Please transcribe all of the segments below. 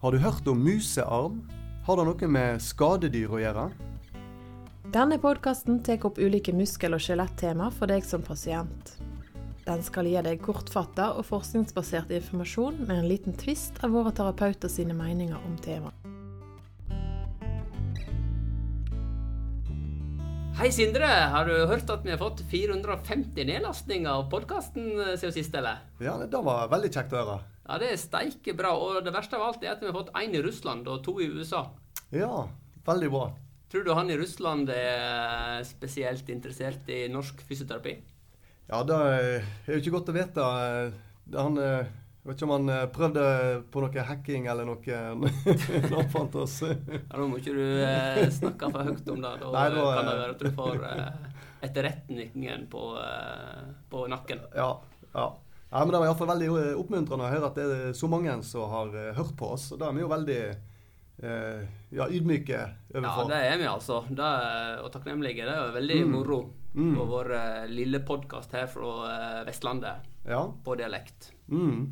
Har du hørt om musearm? Har det noe med skadedyr å gjøre? Denne podkasten tar opp ulike muskel- og skjelettema for deg som pasient. Den skal gi deg kortfatta og forskningsbasert informasjon med en liten tvist av våre terapeuter sine meninger om temaet. Hei, Sindre. Har du hørt at vi har fått 450 nedlastninger av podkasten siden sist, eller? Ja, det var veldig kjekt å høre. Ja, det er steike bra. Og det verste av alt er at vi har fått én i Russland og to i USA. Ja, veldig bra. Tror du han i Russland er spesielt interessert i norsk fysioterapi? Ja, det er jo ikke godt å vite. Han eh, jeg vet ikke om han eh, prøvde på noe hacking eller noe når han fant oss. ja, Nå må ikke du eh, snakke for høyt om det. Da Nei, da, kan det være at du får eh, etterretningen på, eh, på, nakken. Ja, ja. Ja men Det var i fall veldig eh, oppmuntrende å høre at det er så mange som har uh, hørt på oss. og Da er vi jo veldig eh, ja, ydmyke overfor. Ja, det er vi altså. Det, og takknemlige. Det er veldig mm. moro mm. på vår uh, lille podkast her fra Vestlandet ja. på dialekt. Mm.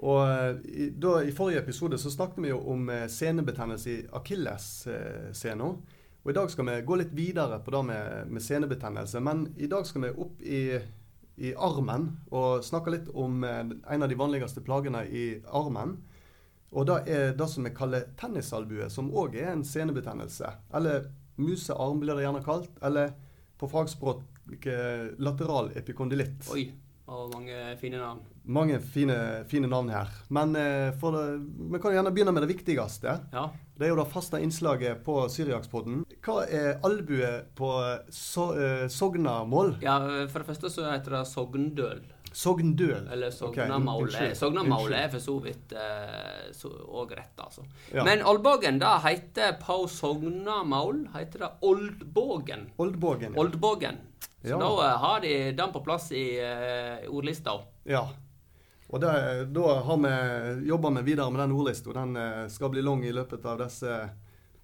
Og eh, i, da, I forrige episode så snakket vi jo om eh, senebetennelse i akillessena. Og I dag skal vi gå litt videre på det med, med senebetennelse. Men i dag skal vi opp i, i, armen og snakke litt om eh, en av de vanligste plagene i armen. Og det er det som vi kaller tennisalbue, som òg er en senebetennelse. Eller musearm blir det gjerne kalt. Eller på fagspråk lateral epikondylitt. Oi. Og mange fine navn. Mange fine, fine navn her. Men eh, vi kan gjerne begynne med det viktigste. Ja. Det er jo det faste innslaget på Syriakspodden. Hva er albue på so, uh, sognamål? Ja, For det første så heter det sogndøl. Sogndøl? Eller sognamaul. Okay, sognamaul er for så vidt òg eh, rett, altså. Ja. Men Oldbogen, det heter på sognamaul heter det Oldbogen. Oldbogen. Ja. Oldbogen. Så ja. da eh, har de den på plass i uh, ordlista. Ja. Og det, da har vi jobba videre med den ordlista. Den skal bli lang i løpet av disse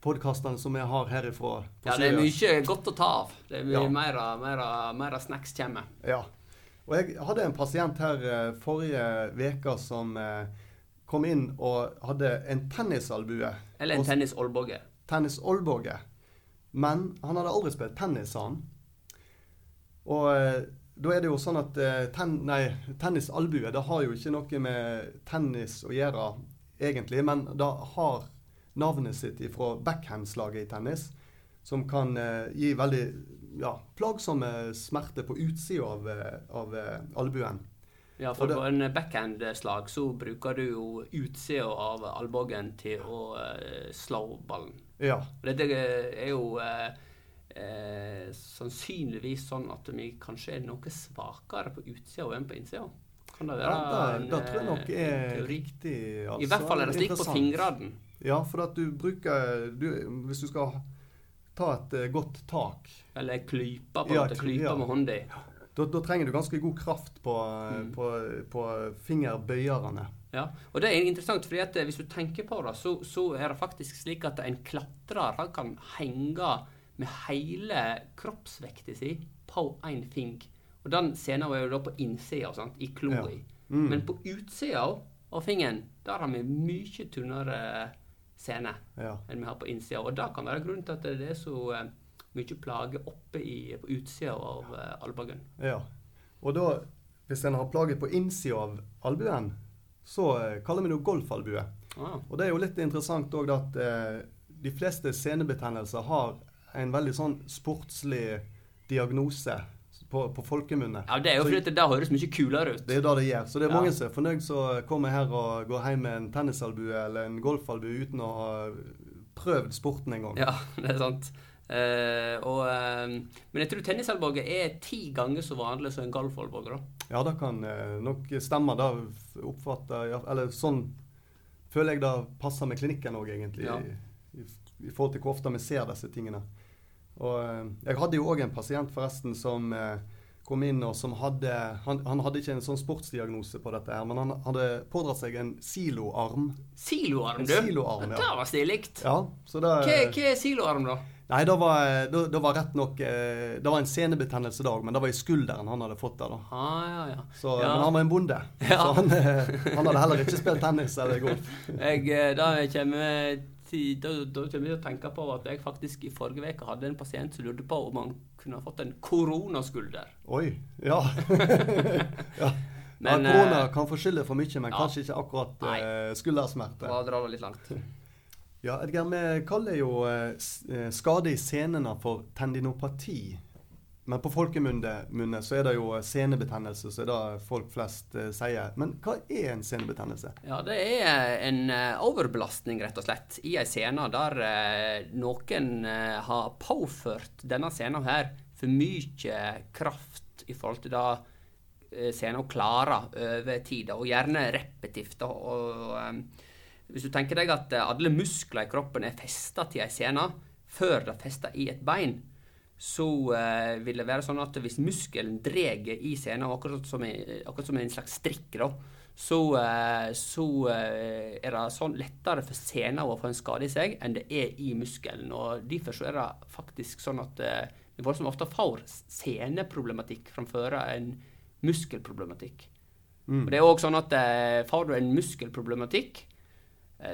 podkastene som vi har herifra. ja, det er mye godt å ta av. Det er mye ja. mer, mer, mer snacks kommer. Ja. Og jeg hadde en pasient her uh, forrige uke som kom inn og hadde en tennisalbue. Eller en tennisolbåge. Tennisolbåge. Men han hadde aldri spilt tennis, sa han. Og eh, da er det jo sånn at eh, ten, nei, tennisalbue det har jo ikke noe med tennis å gjøre, egentlig. Men det har navnet sitt fra backhandslaget i tennis, som kan eh, gi veldig ja, plagsomme smerter på utsida av, eh, av eh, albuen. Ja, for på en backhand-slag så bruker du jo utsida av albuen til å eh, slå ballen. Ja. Dette er jo uh, eh, sannsynligvis sånn at vi kanskje er noe svakere på utsida enn på innsida. Kan det være ja, det, det tror jeg nok er eh, riktig. Altså, I hvert fall er det slik på fingrene. Ja, for at du bruker du, Hvis du skal ta et uh, godt tak Eller klype på ja, måte, klype ja. med hånda. Da, da, trenger du ganske god kraft på, mm. på, på fingerbøyerne. Ja, og det er interessant, fordi at hvis du tenker på det, så, så er det faktisk slik at en klatrer han kan henge med hele kroppsvekta si på én fing. Og den scenen er jo da på innsida, i kloa. Ja. Mm. Men på utsida av fingeren, der har vi mye tynnere scene ja. enn vi har på innsida. Og det kan være grunnen til at det er så uh, mye plager oppe i, på utsida av ja. albuen. Ja. Og da, hvis en har plager på innsida av albuen, så uh, kaller vi det golfalbue. Ah. Og det er jo litt interessant òg at de fleste senebetennelser har en veldig sånn sportslig diagnose på, på folkemunne. Ja, Det er jo fordi det der høres mye kulere ut. Det er det det gjør. Så det er ja. mange som er fornøyd som kommer her og går hjem med en tennisalbue eller en golfalbue uten å ha prøvd sporten en gang. Ja, det er sant. Uh, og, uh, men jeg tror tennisalbue er ti ganger så vanlig som en golfalbue. Ja, det kan uh, nok stemme. Da oppfatter Eller sånn føler jeg det passer med klinikken òg, egentlig. Ja. I, i, I forhold til hvor ofte vi ser disse tingene. Og eh, jeg hadde jo òg en pasient forresten som eh, kom inn og som hadde han, han, hadde ikke en sånn sportsdiagnose på dette, her, men han hadde pådratt seg en siloarm. Siloarm, en du? Siloarm, ja. Det var stilig. Ja, hva, er siloarm, da? Nei, det var, det, det var rett nok eh, Det var en senebetennelse dag, men det var i skulderen han hadde fått det. da. Ah, ja, ja. Så, Ja. Men han var en bonde, Ja. så han, han hadde heller ikke spilt tennis eller golf. Jeg, da kommer til, da, da kommer jeg til å tenke på at jeg faktisk i forrige uke hadde en pasient som lurte på om han kunne ha fått en koronaskulder. Oi. Ja. ja. Men, ja, korona eh, kan forskylde for mye, men ja. kanskje ikke akkurat Nei. skuldersmerter. skuldersmerte. Da drar det litt langt. Ja, Edgar, vi kaller jo eh, eh, skade i senene for tendinopati. Men på folkemunne så er det jo senebetennelse, så er det folk flest eh, sier. Men hva er en senebetennelse? Ja, det er en eh, overbelastning, rett og slett, i ei scene der eh, noen eh, har påført denne scenen her for mye kraft i forhold til det eh, scenen klarer over tid, og gjerne repetivt. og... um, hvis du tenker deg at eh, alle muskler i kroppen er festa til ei scene før det er festa i et bein, så eh, vil det være sånn at hvis muskelen drar i scenen, akkurat som, i, akkurat som en slags strikk, da, så, eh, så eh, er det sånn lettere for scenen å få en skade i seg enn det er i muskelen. og Derfor så er det faktisk sånn at eh, vi voldsomt ofte får seneproblematikk framfor en muskelproblematikk. Mm. Og det er også sånn at eh, Får du en muskelproblematikk, eh,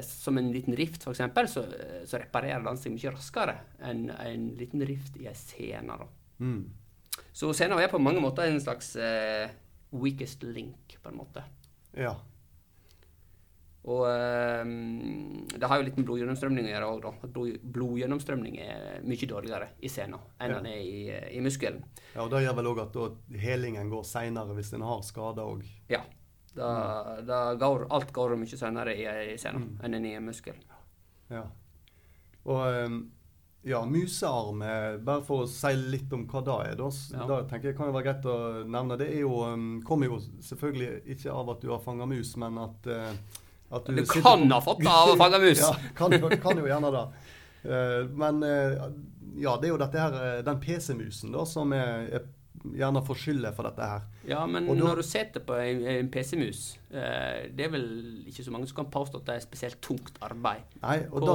som en liten rift f.eks., så, eh, så reparerer den seg mye raskere enn en liten rift i ei scene. Mm. Så scenen er på mange måter en slags uh, weakest link, på en måte. Ja. Og um, det har jo litt med blodgjennomstrømning å gjøre òg, da. Blod, blodgjennomstrømning er mye dårligere i scenen enn Ja. den er i, i muskelen. ja, og Det gjør vel òg at da helingen går seinere hvis en har skader òg. Ja. Da, da går, alt går mye senere i ei Mm. enn i en muskel. Ja. Og ehm, ja, musearm, bare for å si litt om hva det er, da, Ja. da tenker jeg kan jo være greit å nevne. Det jo, ehm, kommer jo selvfølgelig ikke av at du har fanga mus, men at, eh, at Du du kan sitter... ha fått det av å fange mus! Ja, kan, kan jo gjerne det. Eh, men eh, ja, det er jo dette her, den PC-musen da, som er, er gjerne får skylda for dette her. Ja, men da- når du sitter på en, en PC-mus, eh, det er vel ikke så mange som kan påstå at det er spesielt tungt arbeid. Nei, og da,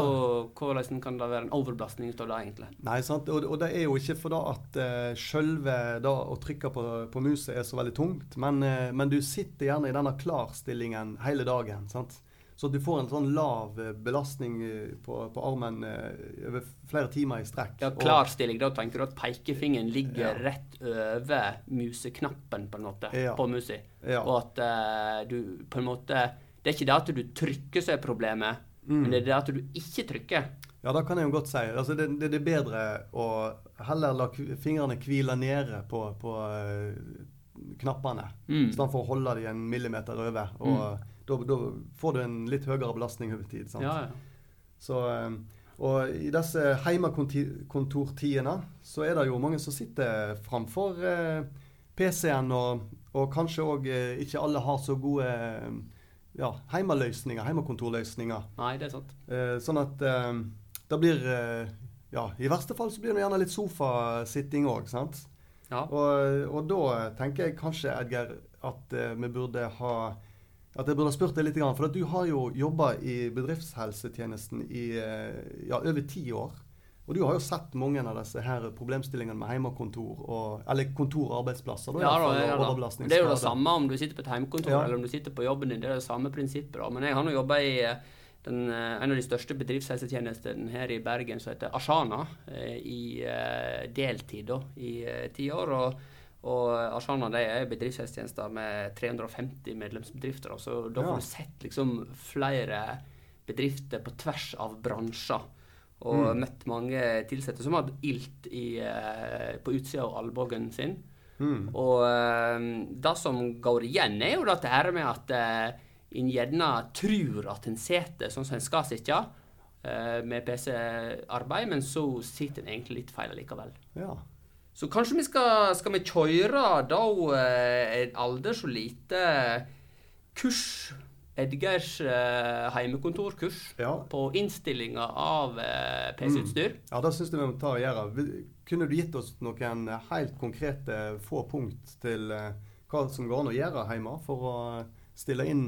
Hvordan kan det være en overbelastning av det, egentlig? Nei, sant? Og, og det er jo ikke for da at eh, sjølve å trykke på, på muset er så veldig tungt, men, eh, men du sitter gjerne i denne klarstillingen hele dagen. sant? Så du får en sånn lav eh, belastning eh, på, på armen eh, over flere timer i strekk. Ja, Klarstilling, da tenker du at pekefingeren ligger Ja. rett over museknappen, på en måte, Ja. på musa. Ja. Og at uh, du på en måte Det er ikke det at du trykker som er problemet, Mm. men det er det at du ikke trykker. Ja, det kan jeg jo godt si. Altså, det, det, det er bedre å heller la fingrene hvile nede på, på knappene, Mm. i stedet for å holde dem en millimeter over. Og da, da får du en litt høyere belastning over tid. sant? Ja, ja. Så, eh, og i disse heimekontortidene så er det jo mange som sitter framfor eh, PC-en, og, og kanskje òg eh, ikke alle har så gode ja, hjemmeløsninger, heimekontorløsninger. Nei, det er sant. Eh, sånn at det blir Ja, i verste fall så blir det gjerne litt sofasitting òg, sant. Ja. Og, og da tenker jeg kanskje, Edgar, at vi burde ha at jeg burde spurt deg litt, for du har jo jobba i bedriftshelsetjenesten i eh, ja, over ti år. Og du har jo sett mange av disse her problemstillingene med heimekontor, og, eller kontorarbeidsplasser. Da, Ja, da, ja, da. Det er jo det samme om du sitter på et hjemmekontor Ja. eller om du sitter på jobben din. Det er det samme prinsippet. da. Men jeg har nå jobba i eh, den, eh, en av de største bedriftshelsetjenestene her i Bergen, som heter Ashana, i deltid da, i ti år. og og Arsana det er bedriftshelsetjenester med 350 medlemsbedrifter. Så da Ja. får du sett liksom flere bedrifter på tvers av bransjer. Og Mm. møtt mange ansatte som hadde ilt i, eh, på utsida av albuen sin. Mm. Og eh, det som går igjen, er jo dette her med at eh, en gjerne tror at en sitter sånn som en skal sitte med PC-arbeid, men så sitter en egentlig litt feil likevel. Ja. Så kanskje vi skal, skal vi kjøre da eh, et aldri så lite kurs, Edgars eh, heimekontorkurs, Ja. på innstillinga av eh, PC-utstyr. Ja, det syns jeg vi må ta og gjøre. Kunne du gitt oss noen helt konkrete få punkt til eh, hva som går an å gjøre hjemme for å stille inn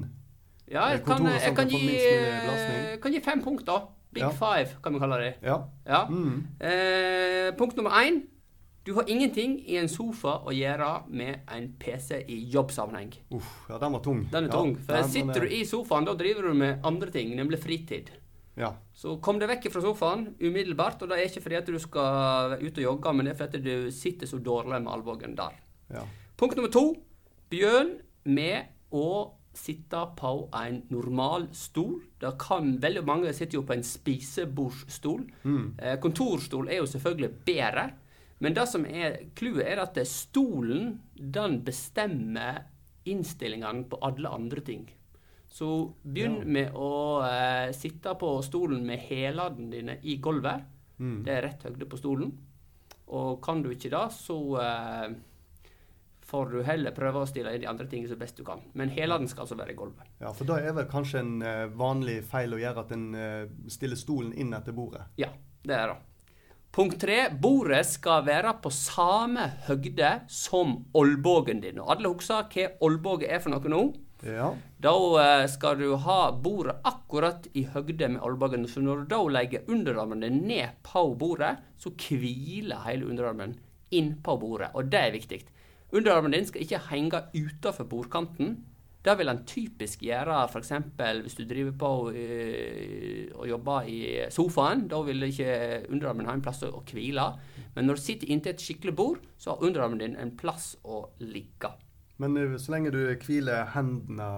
Ja, jeg Eh, kan, jeg kan, kan gi, kan gi fem punkt, da. Big Ja. five, kan vi kalle det. Ja. Ja. Mm. Eh, punkt nummer én. Du har ingenting i en sofa å gjøre med en PC i jobbsammenheng. Uff, ja, den var tung. Den er ja. tung. For den- sitter er- du i sofaen, da driver du med andre ting, nemlig fritid. Ja. Så kom deg vekk fra sofaen umiddelbart. Og det er ikke fordi at du skal ut og jogge, men det er fordi du sitter så dårlig med albuen der. ja. Punkt nummer to. Begynn med å sitte på en normal stol. Det kan, Veldig mange sitter jo på en spisebordsstol. Mm. Eh, kontorstol er jo selvfølgelig bedre. Men det som er clouet, er at stolen den bestemmer innstillingene på alle andre ting. Så begynn Ja. med å eh, sitte på stolen med hælene dine i gulvet. Mm. Det er rett høyde på stolen. Og kan du ikke det, så eh, får du heller prøve å stille inn de andre tingene så best du kan. Men hælene skal altså være i gulvet. ja, for da er vel kanskje en eh, vanlig feil å gjøre at en eh, stiller stolen inn etter bordet. Ja, det er det. Punkt tre. Bordet skal være på samme høgde som olbogen din. Og alle husker hva olbåge er for noe nå? Ja. Da eh, skal du ha bordet akkurat i høgde med olbogen. Så når du da legger underarmen din ned på bordet, så hviler hele underarmen inn på bordet. Og det er viktig. Underarmen din skal ikke henge utenfor bordkanten. Det vil en typisk gjøre f.eks. hvis du driver på eh, og jobber i sofaen. Da vil ikke underarmen ha en plass å hvile. Men når du sitter inntil et skikkelig bord, så har underarmen din en plass å ligge. Men eh, så lenge du hviler hendene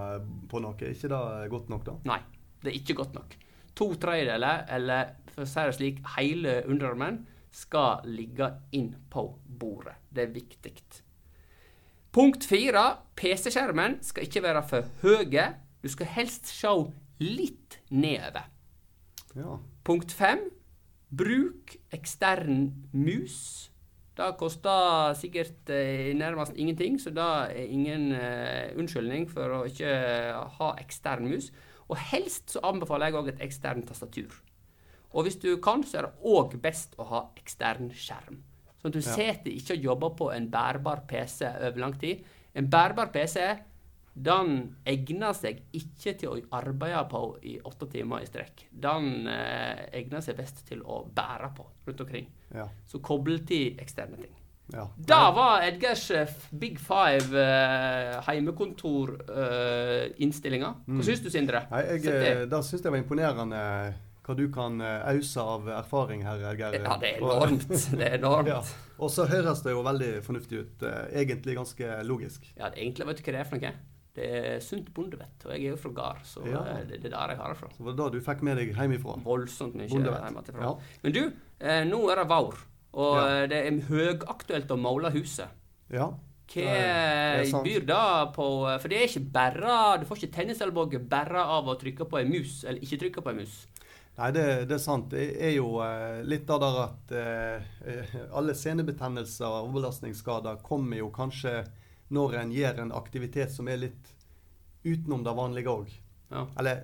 på noe, er ikke det godt nok, da? Nei, det er ikke godt nok. To tredjedeler, eller for å si det slik, hele underarmen, skal ligge inn på bordet. Det er viktig. Punkt fire. PC-skjermen skal ikke være for høye. Du skal helst se litt nedover. Ja. Punkt fem. Bruk ekstern mus. Det koster sikkert eh, nærmest ingenting, så det er ingen eh, unnskyldning for å ikke ha ekstern mus. Og helst så anbefaler jeg òg et ekstern tastatur. Og hvis du kan, så er det òg best å ha ekstern skjerm. Sånn at du Ja. sitter ikke og jobber på en bærbar PC over lang tid. En bærbar PC den egner seg ikke til å arbeide på i åtte timer i strekk. Den eh, egner seg best til å bære på rundt omkring. Ja. Så koble til eksterne ting. ja. Det var Edgars eh, Big Five uh, Eh, Hva Mm. syns du, Sindre? Nei, jeg, det. eh, det syns jeg var imponerende hva du kan eh, ause av erfaring her, Geir. Ja, det er enormt. Det er enormt. Ja. Og så høres det jo veldig fornuftig ut. eh, Egentlig ganske logisk. Ja, det egentlig vet du hva det er for noe? Det er sunt bondevett. Og jeg er jo fra gard, så Ja. eh, det, det er der jeg har det fra. Så var det da du fikk med deg hjemmefra. Voldsomt mye hjemmefra. Ja. Men du, eh, nå er det vår, og Ja. eh, det er høyaktuelt å male huset. ja. Hva byr det på For det er ikke bare Du får ikke tennisalbue bare av å trykke på en mus, eller ikke trykke på en mus. Nei, det, det er sant. Det er jo eh, litt av det at eh, eh, alle senebetennelser og overbelastningsskader kommer jo kanskje når en gjør en aktivitet som er litt utenom det vanlige òg. Ja. Eller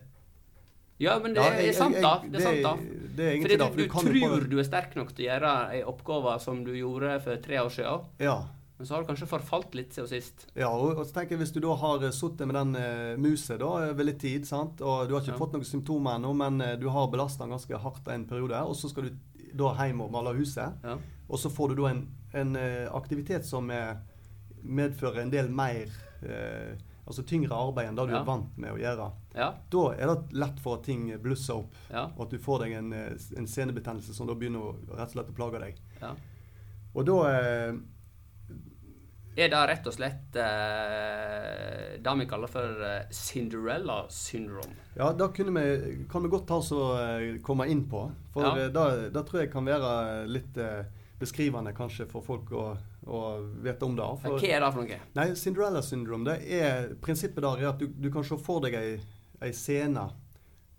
Ja, men det ja, er sant, da. Det er sant, da. Det er Fordi egentlig det. du, du kan tror du er sterk nok til å gjøre ei oppgave som du gjorde for tre år siden, Ja. Men så har du kanskje forfalt litt siden sist. Ja, og, så tenker jeg Hvis du da har eh, sittet med den uh, muset da, over litt tid, sant? og du har ikke Ja. fått noen symptomer ennå, men eh, du har belasta ganske hardt en periode, og så skal du da hjem og male huset, Ja. og så får du da en, en eh, aktivitet som eh, medfører en del mer eh, Altså tyngre arbeid enn det du Ja. er vant med å gjøre. Ja. Da er det lett for at ting blusser opp, og at du får deg en, eh, en senebetennelse som da begynner å rett og slett å plage deg. ja. Og da eh, Er det rett og slett eh, det vi kaller for eh, Cinderella syndrome? Ja, det kan vi godt ta oss og eh, komme inn på. For Ja. eh, det, det tror jeg kan være litt eh, beskrivende kanskje for folk å, å vite om det. Hva er det for noe? nei, Cinderella syndrome, det er prinsippet der er at du, du kan se for deg ei, ei scene.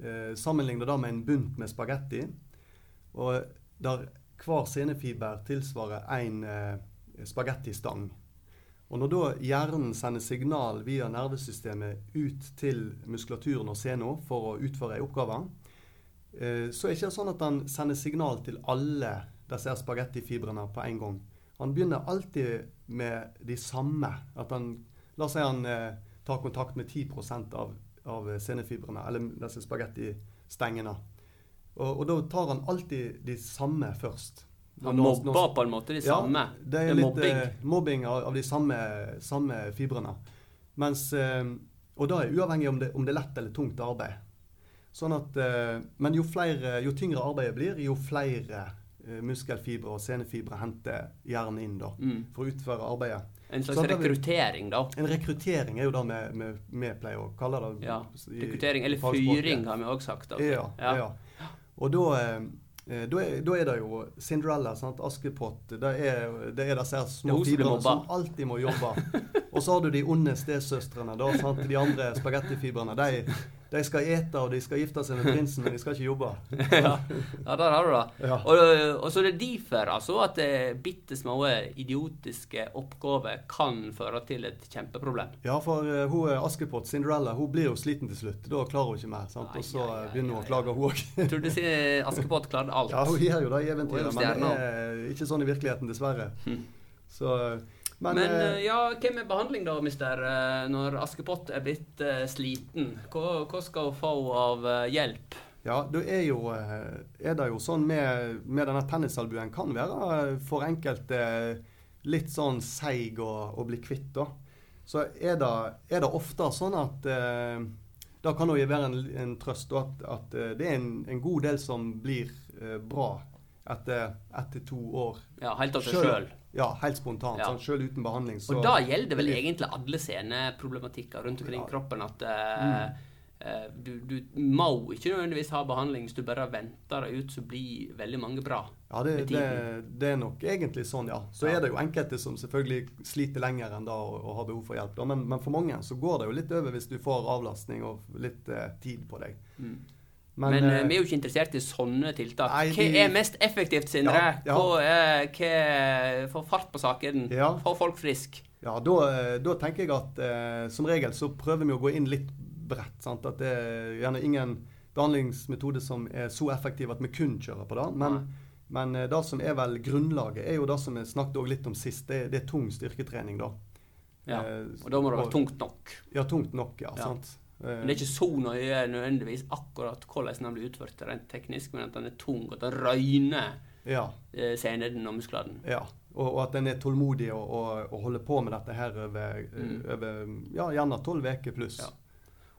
Eh, Sammenligne det med en bunt med spagetti. Og der hver scenefiber tilsvarer én eh, spagettistang. Og når da hjernen sender signal via nervesystemet ut til muskulaturen og sena for å utføre ei oppgave, eh, så er det ikke sånn at han sender signal til alle disse spagettifibrene på en gang. Han begynner alltid med de samme. At han, La oss si han eh, tar kontakt med 10 av, av senefibrene, eller disse spagettistengene. Og, og da tar han alltid de samme først. Han mobber på en måte de samme. Ja, det er Det er litt mobbing. eh, mobbing av, av de samme, samme fibrene. Mens, eh, og da er uavhengig om det, om det er lett eller tungt arbeid. Sånn at, eh, men jo, flere, jo tyngre arbeidet blir, jo flere muskelfibre og senefibre henter hjernen inn da, Mm. for å utføre arbeidet. En slags sånn rekruttering, da. En rekruttering er jo det vi, pleier å kalle det. Ja. i Rekruttering, eller fyring, har vi òg sagt. da. Ja, Ja. ja. Og da, da, er, da er det jo Cinderella, sant? Askepott. Det er, det er disse små som fibrene som alltid må jobbe. Og så har du de onde stesøstrene. Da, sant? De andre spagettifibrene. De, de skal ete, og de skal gifte seg med prinsen, men de skal ikke jobbe. ja. ja, der har du det. Ja. Og, og så er det derfor altså, at eh, bitte små idiotiske oppgaver kan føre til et kjempeproblem. Ja, for uh, hun er Askepott, Cinderella, hun blir jo sliten til slutt. Da klarer hun ikke mer. sant? Og så ja, begynner hun å klage, hun òg. Tror si- Askepott klarte alt. Ja, hun gjør jo det i er eventyret, men det er ikke sånn i virkeligheten, dessverre. Hm. Så, men, Men, eh, ja, hvem er behandling da, mister, eh, når Askepott er blitt uh, sliten? Hva, hva skal hun få av hjelp? Ja, da er, jo, er det jo sånn med, med denne tennisalbuen kan være for enkelte litt sånn seig å, å bli kvitt, da. Så er det, er det ofte sånn at eh, Da kan det jo være en, en trøst da, at, at det er en, en god del som blir eh, bra etter, etter to år. Ja, helt av seg sjøl. Ja, helt spontant. Ja. Sånn, selv uten behandling. Så, Og da gjelder vel egentlig alle seneproblematikker rundt omkring Ja. Kroppen at uh, mm. du, du må ikke nødvendigvis ha behandling. Hvis du bare venter det ut, så blir veldig mange bra. Ja, det, det, det er nok egentlig sånn, ja. Så Ja. er det jo enkelte som selvfølgelig sliter lenger enn da og, og har behov for hjelp. Men, men for mange så går det jo litt over hvis du får avlastning og litt uh, tid på deg. Mm. Men, Men, eh, eh, vi er jo ikke interessert i sånne tiltak. Nei, Hva er mest effektivt, Sindre? Ja, ja. Hva er, hva Få fart på saken. Ja. Få folk friske. ja, da, eh, da tenker jeg at eh, som regel så prøver vi å gå inn litt bredt. Sant? At det er gjerne ingen behandlingsmetode som er så effektiv at vi kun kjører på det. Men, men eh, det som er vel grunnlaget, er jo det som vi snakket litt om sist. Det, det er tung styrketrening, da. Ja. Og da må det være tungt nok. Ja, tungt nok, ja. Ja. sant? Eh, Men det er ikke så nøye nødvendigvis akkurat hvordan den blir utført rent teknisk, men at den er tung, at den røyner ja. eh, seneden og musklene. Ja, og, og at en er tålmodig og, og, og holder på med dette her over, Mm. over ja, gjerne tolv uker pluss. Ja.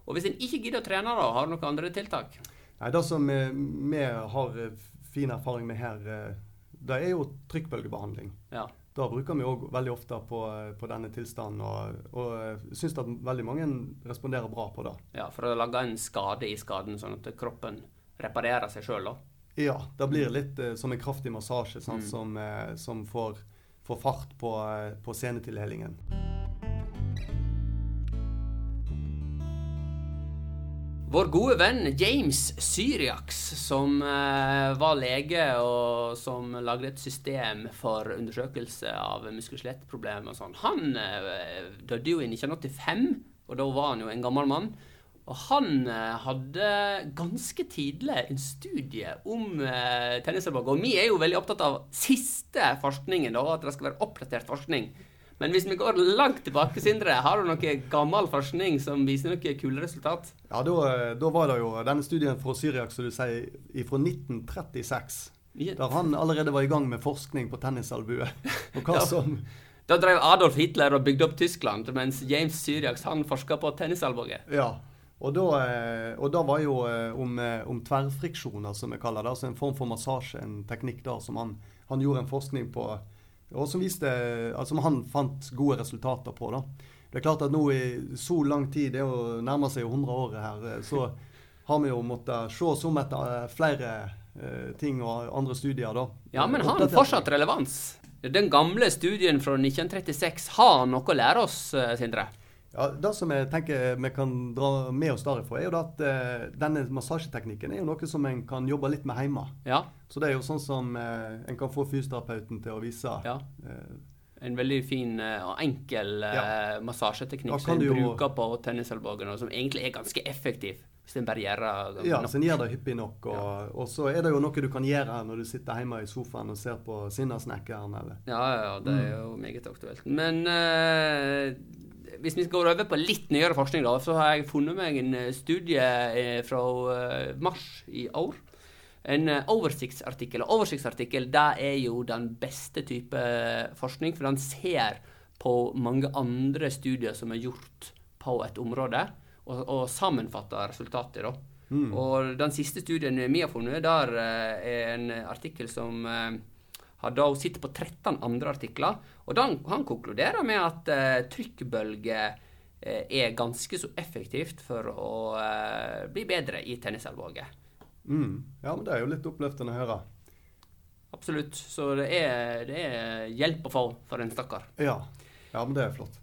Og hvis en ikke gidder å trene, da, har du noen andre tiltak? Nei, Det som vi, har eh, fin erfaring med her, eh, det er jo trykkbølgebehandling. Ja. Da bruker vi òg veldig ofte på, på denne tilstanden, og, og syns at veldig mange responderer bra på det. ja, For å lage en skade i skaden, sånn at kroppen reparerer seg sjøl, da. Ja, det blir litt eh, som en kraftig massasje sant, Mm. som, eh, som får, får fart på, eh, på senetilhelingen. Vår gode venn James Syriax, som eh, var lege og som lagde et system for undersøkelse av muskel-skjelettproblemer og sånn, han eh, døde jo i 1985, og da var han jo en gammel mann. Og han eh, hadde ganske tidlig en studie om tennisalbue. Og vi er jo veldig opptatt av siste forskningen, da, at det skal være oppdatert forskning. Men hvis vi går langt tilbake, Sindre, har du noe gammel forskning som viser noe kule resultat? Ja, da, da var det jo denne studien fra Syriak, som du sier, fra 1936. Der han allerede var i gang med forskning på tennisalbue. Og hva Ja. som Da drev Adolf Hitler og bygde opp Tyskland, mens James Syriaks han forska på tennisalbue. Ja. Og da, eh, og da var jo eh, om, eh, om tverrfriksjoner, som vi kaller det. Altså en form for massasje, en teknikk der som han, han gjorde en forskning på. Og som viste Altså som han fant gode resultater på, da. Det er klart at nå i så lang tid, det jo nærmer seg jo 100 året her, eh, så har vi jo måttet se oss om etter eh, flere eh, ting og andre studier, da. Ja, men har han fortsatt relevans? Den gamle studien fra 1936 har noe å lære oss, Sindre? Ja, Det som jeg tenker vi kan dra med oss derifra, er jo at eh, denne massasjeteknikken er jo noe som en kan jobbe litt med hjemme. Ja. Så det er jo sånn som eh, en kan få fysioterapeuten til å vise. ja. Eh, En veldig fin og enkel Ja. massasjeteknikk som en jo- bruker på tennisalbuen, og som egentlig er ganske effektiv. Hvis en bare gjør det ja, nok. en gjør det hyppig nok. Og, og så er det jo noe du kan gjøre når du sitter hjemme i sofaen og ser på Sinnasnekkeren. Ja, ja, ja, det er jo meget aktuelt. Men hvis vi går over på litt nyere forskning, da, så har jeg funnet meg en eh, studie eh, fra eh, mars i år. en oversiktsartikkel. Og oversiktsartikkel det er jo den beste type forskning, for den ser på mange andre studier som er gjort på et område, og, og sammenfatter resultatet. da. Mm. Og den siste studien vi har funnet, der er en artikkel som har da sittet på 13 andre artikler. Og da, han konkluderer med at eh, trykkbølger eh, er ganske så effektivt for å eh, bli bedre i tennisalbuer. Mm. Ja, men det er jo litt oppløftende å høre. Absolutt. Så det er, det er hjelp å få for en stakkar. Ja. ja, men det er flott.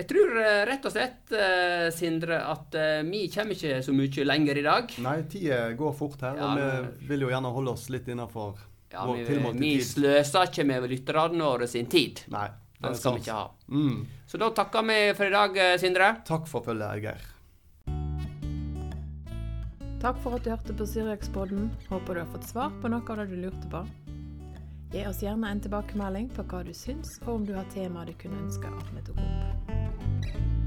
Jeg tror eh, rett og slett, eh, Sindre, at eh, vi kommer ikke så mye lenger i dag. Nei, tida går fort her, Ja, og vi vil jo gjerne holde oss litt innafor Ja, vi, tilmålte vi sløser ikke med lytterne våre sin tid. Nei, det Den er sant. vi ikke ha. Mm. Så da takker vi for i dag, eh, Sindre. Takk for følget, Geir. Takk for at du hørte på Syriakspodden. Håper du har fått svar på noe av det du lurte på. Gi oss gjerne en tilbakemelding på hva du syns, og om du har temaer du kunne ønske at vi tok opp.